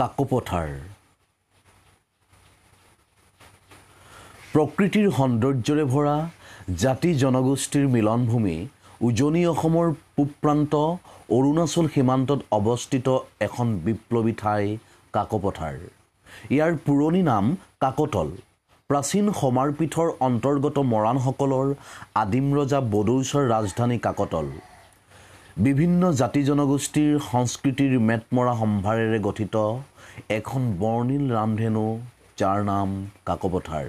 কাকপথাৰ। প্ৰকৃতিৰ সৌন্দৰ্যৰে ভৰা জাতি জনগোষ্ঠীৰ মিলনভূমি উজনি অসমৰ পূব প্ৰান্ত অৰুণাচল সীমান্তত অৱস্থিত এখন বিপ্লৱী ঠাই কাকপথাৰ। ইয়াৰ পুৰণি নাম কাকতল। প্ৰাচীন সমাৰপীঠৰ অন্তৰ্গত মৰাণসকলৰ আদিম ৰজা বদৌচৰ ৰাজধানী কাকতল। বিভিন্ন জাতি জনগোষ্ঠীৰ সংস্কৃতিৰ মেটমৰা সম্ভাৰেৰে গঠিত এখন বৰ্ণিল ৰামধেনু যাৰ নাম কাকপথাৰ।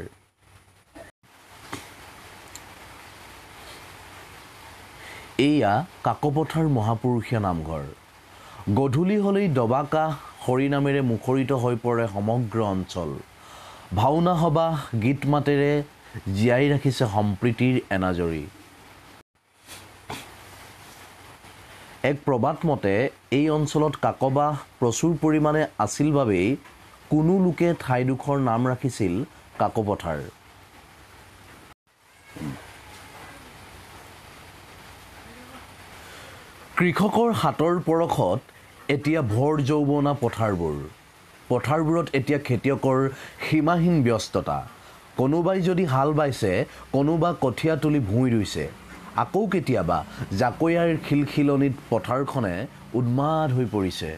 এয়া কাকপথাৰ মহাপুৰুষীয়া নামঘৰ। গধূলি হ'লেই দবাকাহ হৰিনামেৰে মুখৰিত হৈ পৰে সমগ্ৰ অঞ্চল। ভাওনা সবাহ গীত মাতেৰে জীয়াই ৰাখিছে সম্প্ৰীতিৰ এনাজৰী। এক প্ৰবাদ মতে এই অঞ্চলত কাকবাহ প্ৰচুৰ পৰিমাণে আছিল বাবেই কোনো লোকে ঠাইডোখৰ নাম ৰাখিছিল কাকপথাৰ। কৃষকৰ হাতৰ পৰশত এতিয়া ভৰ যৌৱনা পথাৰবোৰ। পথাৰবোৰত এতিয়া খেতিয়কৰ সীমাহীন ব্যস্ততা। কোনোবাই যদি হাল বাইছে কোনোবা কঠীয়া তুলি ভূঁই ৰুইছে। আকৌ কেতিয়াবা জাকৈয়াৰ খিলখিলনিত পথাৰখনে উন্মাদ হৈ পৰিছে।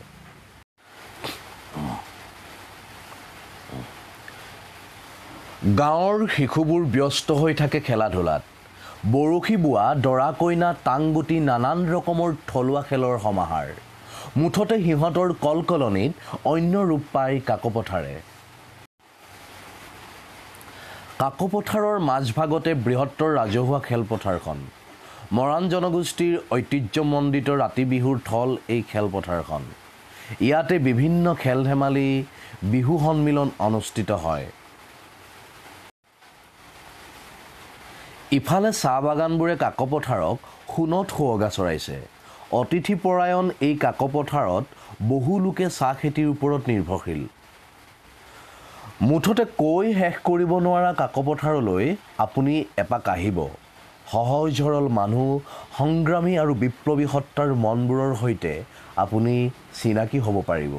গাঁৱৰ শিশুবোৰ ব্যস্ত হৈ থাকে খেলা ধূলাত বৰশী বোৱা দৰা কইনা টাংগুটি নানান ৰকমৰ থলুৱা খেলৰ সমাহাৰ। মুঠতে সিহঁতৰ কলকলনিত অন্য ৰূপ পায় কাকপথাৰে। কাকপথাৰৰ মাজভাগতে বৃহত্তৰ ৰাজহুৱা খেলপথাৰখন। মৰাণ জনগোষ্ঠীৰ ঐতিহ্যমণ্ডিত ৰাতি বিহুৰ থল এই খেলপথাৰখন। ইয়াতে বিভিন্ন খেল ধেমালি বিহু সন্মিলন অনুষ্ঠিত হয়। ইফালে চাহ বাগানবোৰে কাকপথাৰক সোণত সুৱগা চৰাইছে। অতিথিপৰায়ণ এই কাকপথাৰত বহু লোকে চাহ খেতিৰ ওপৰত নিৰ্ভৰশীল। মুঠতে কৈ শেষ কৰিব নোৱাৰা কাকপথাৰলৈ আপুনি এপাক আহিব। সহজ সৰল মানুহ সংগ্ৰামী আৰু বিপ্লৱী সত্তাৰ মনবোৰৰ সৈতে আপুনি চিনাকি হ'ব পাৰিব।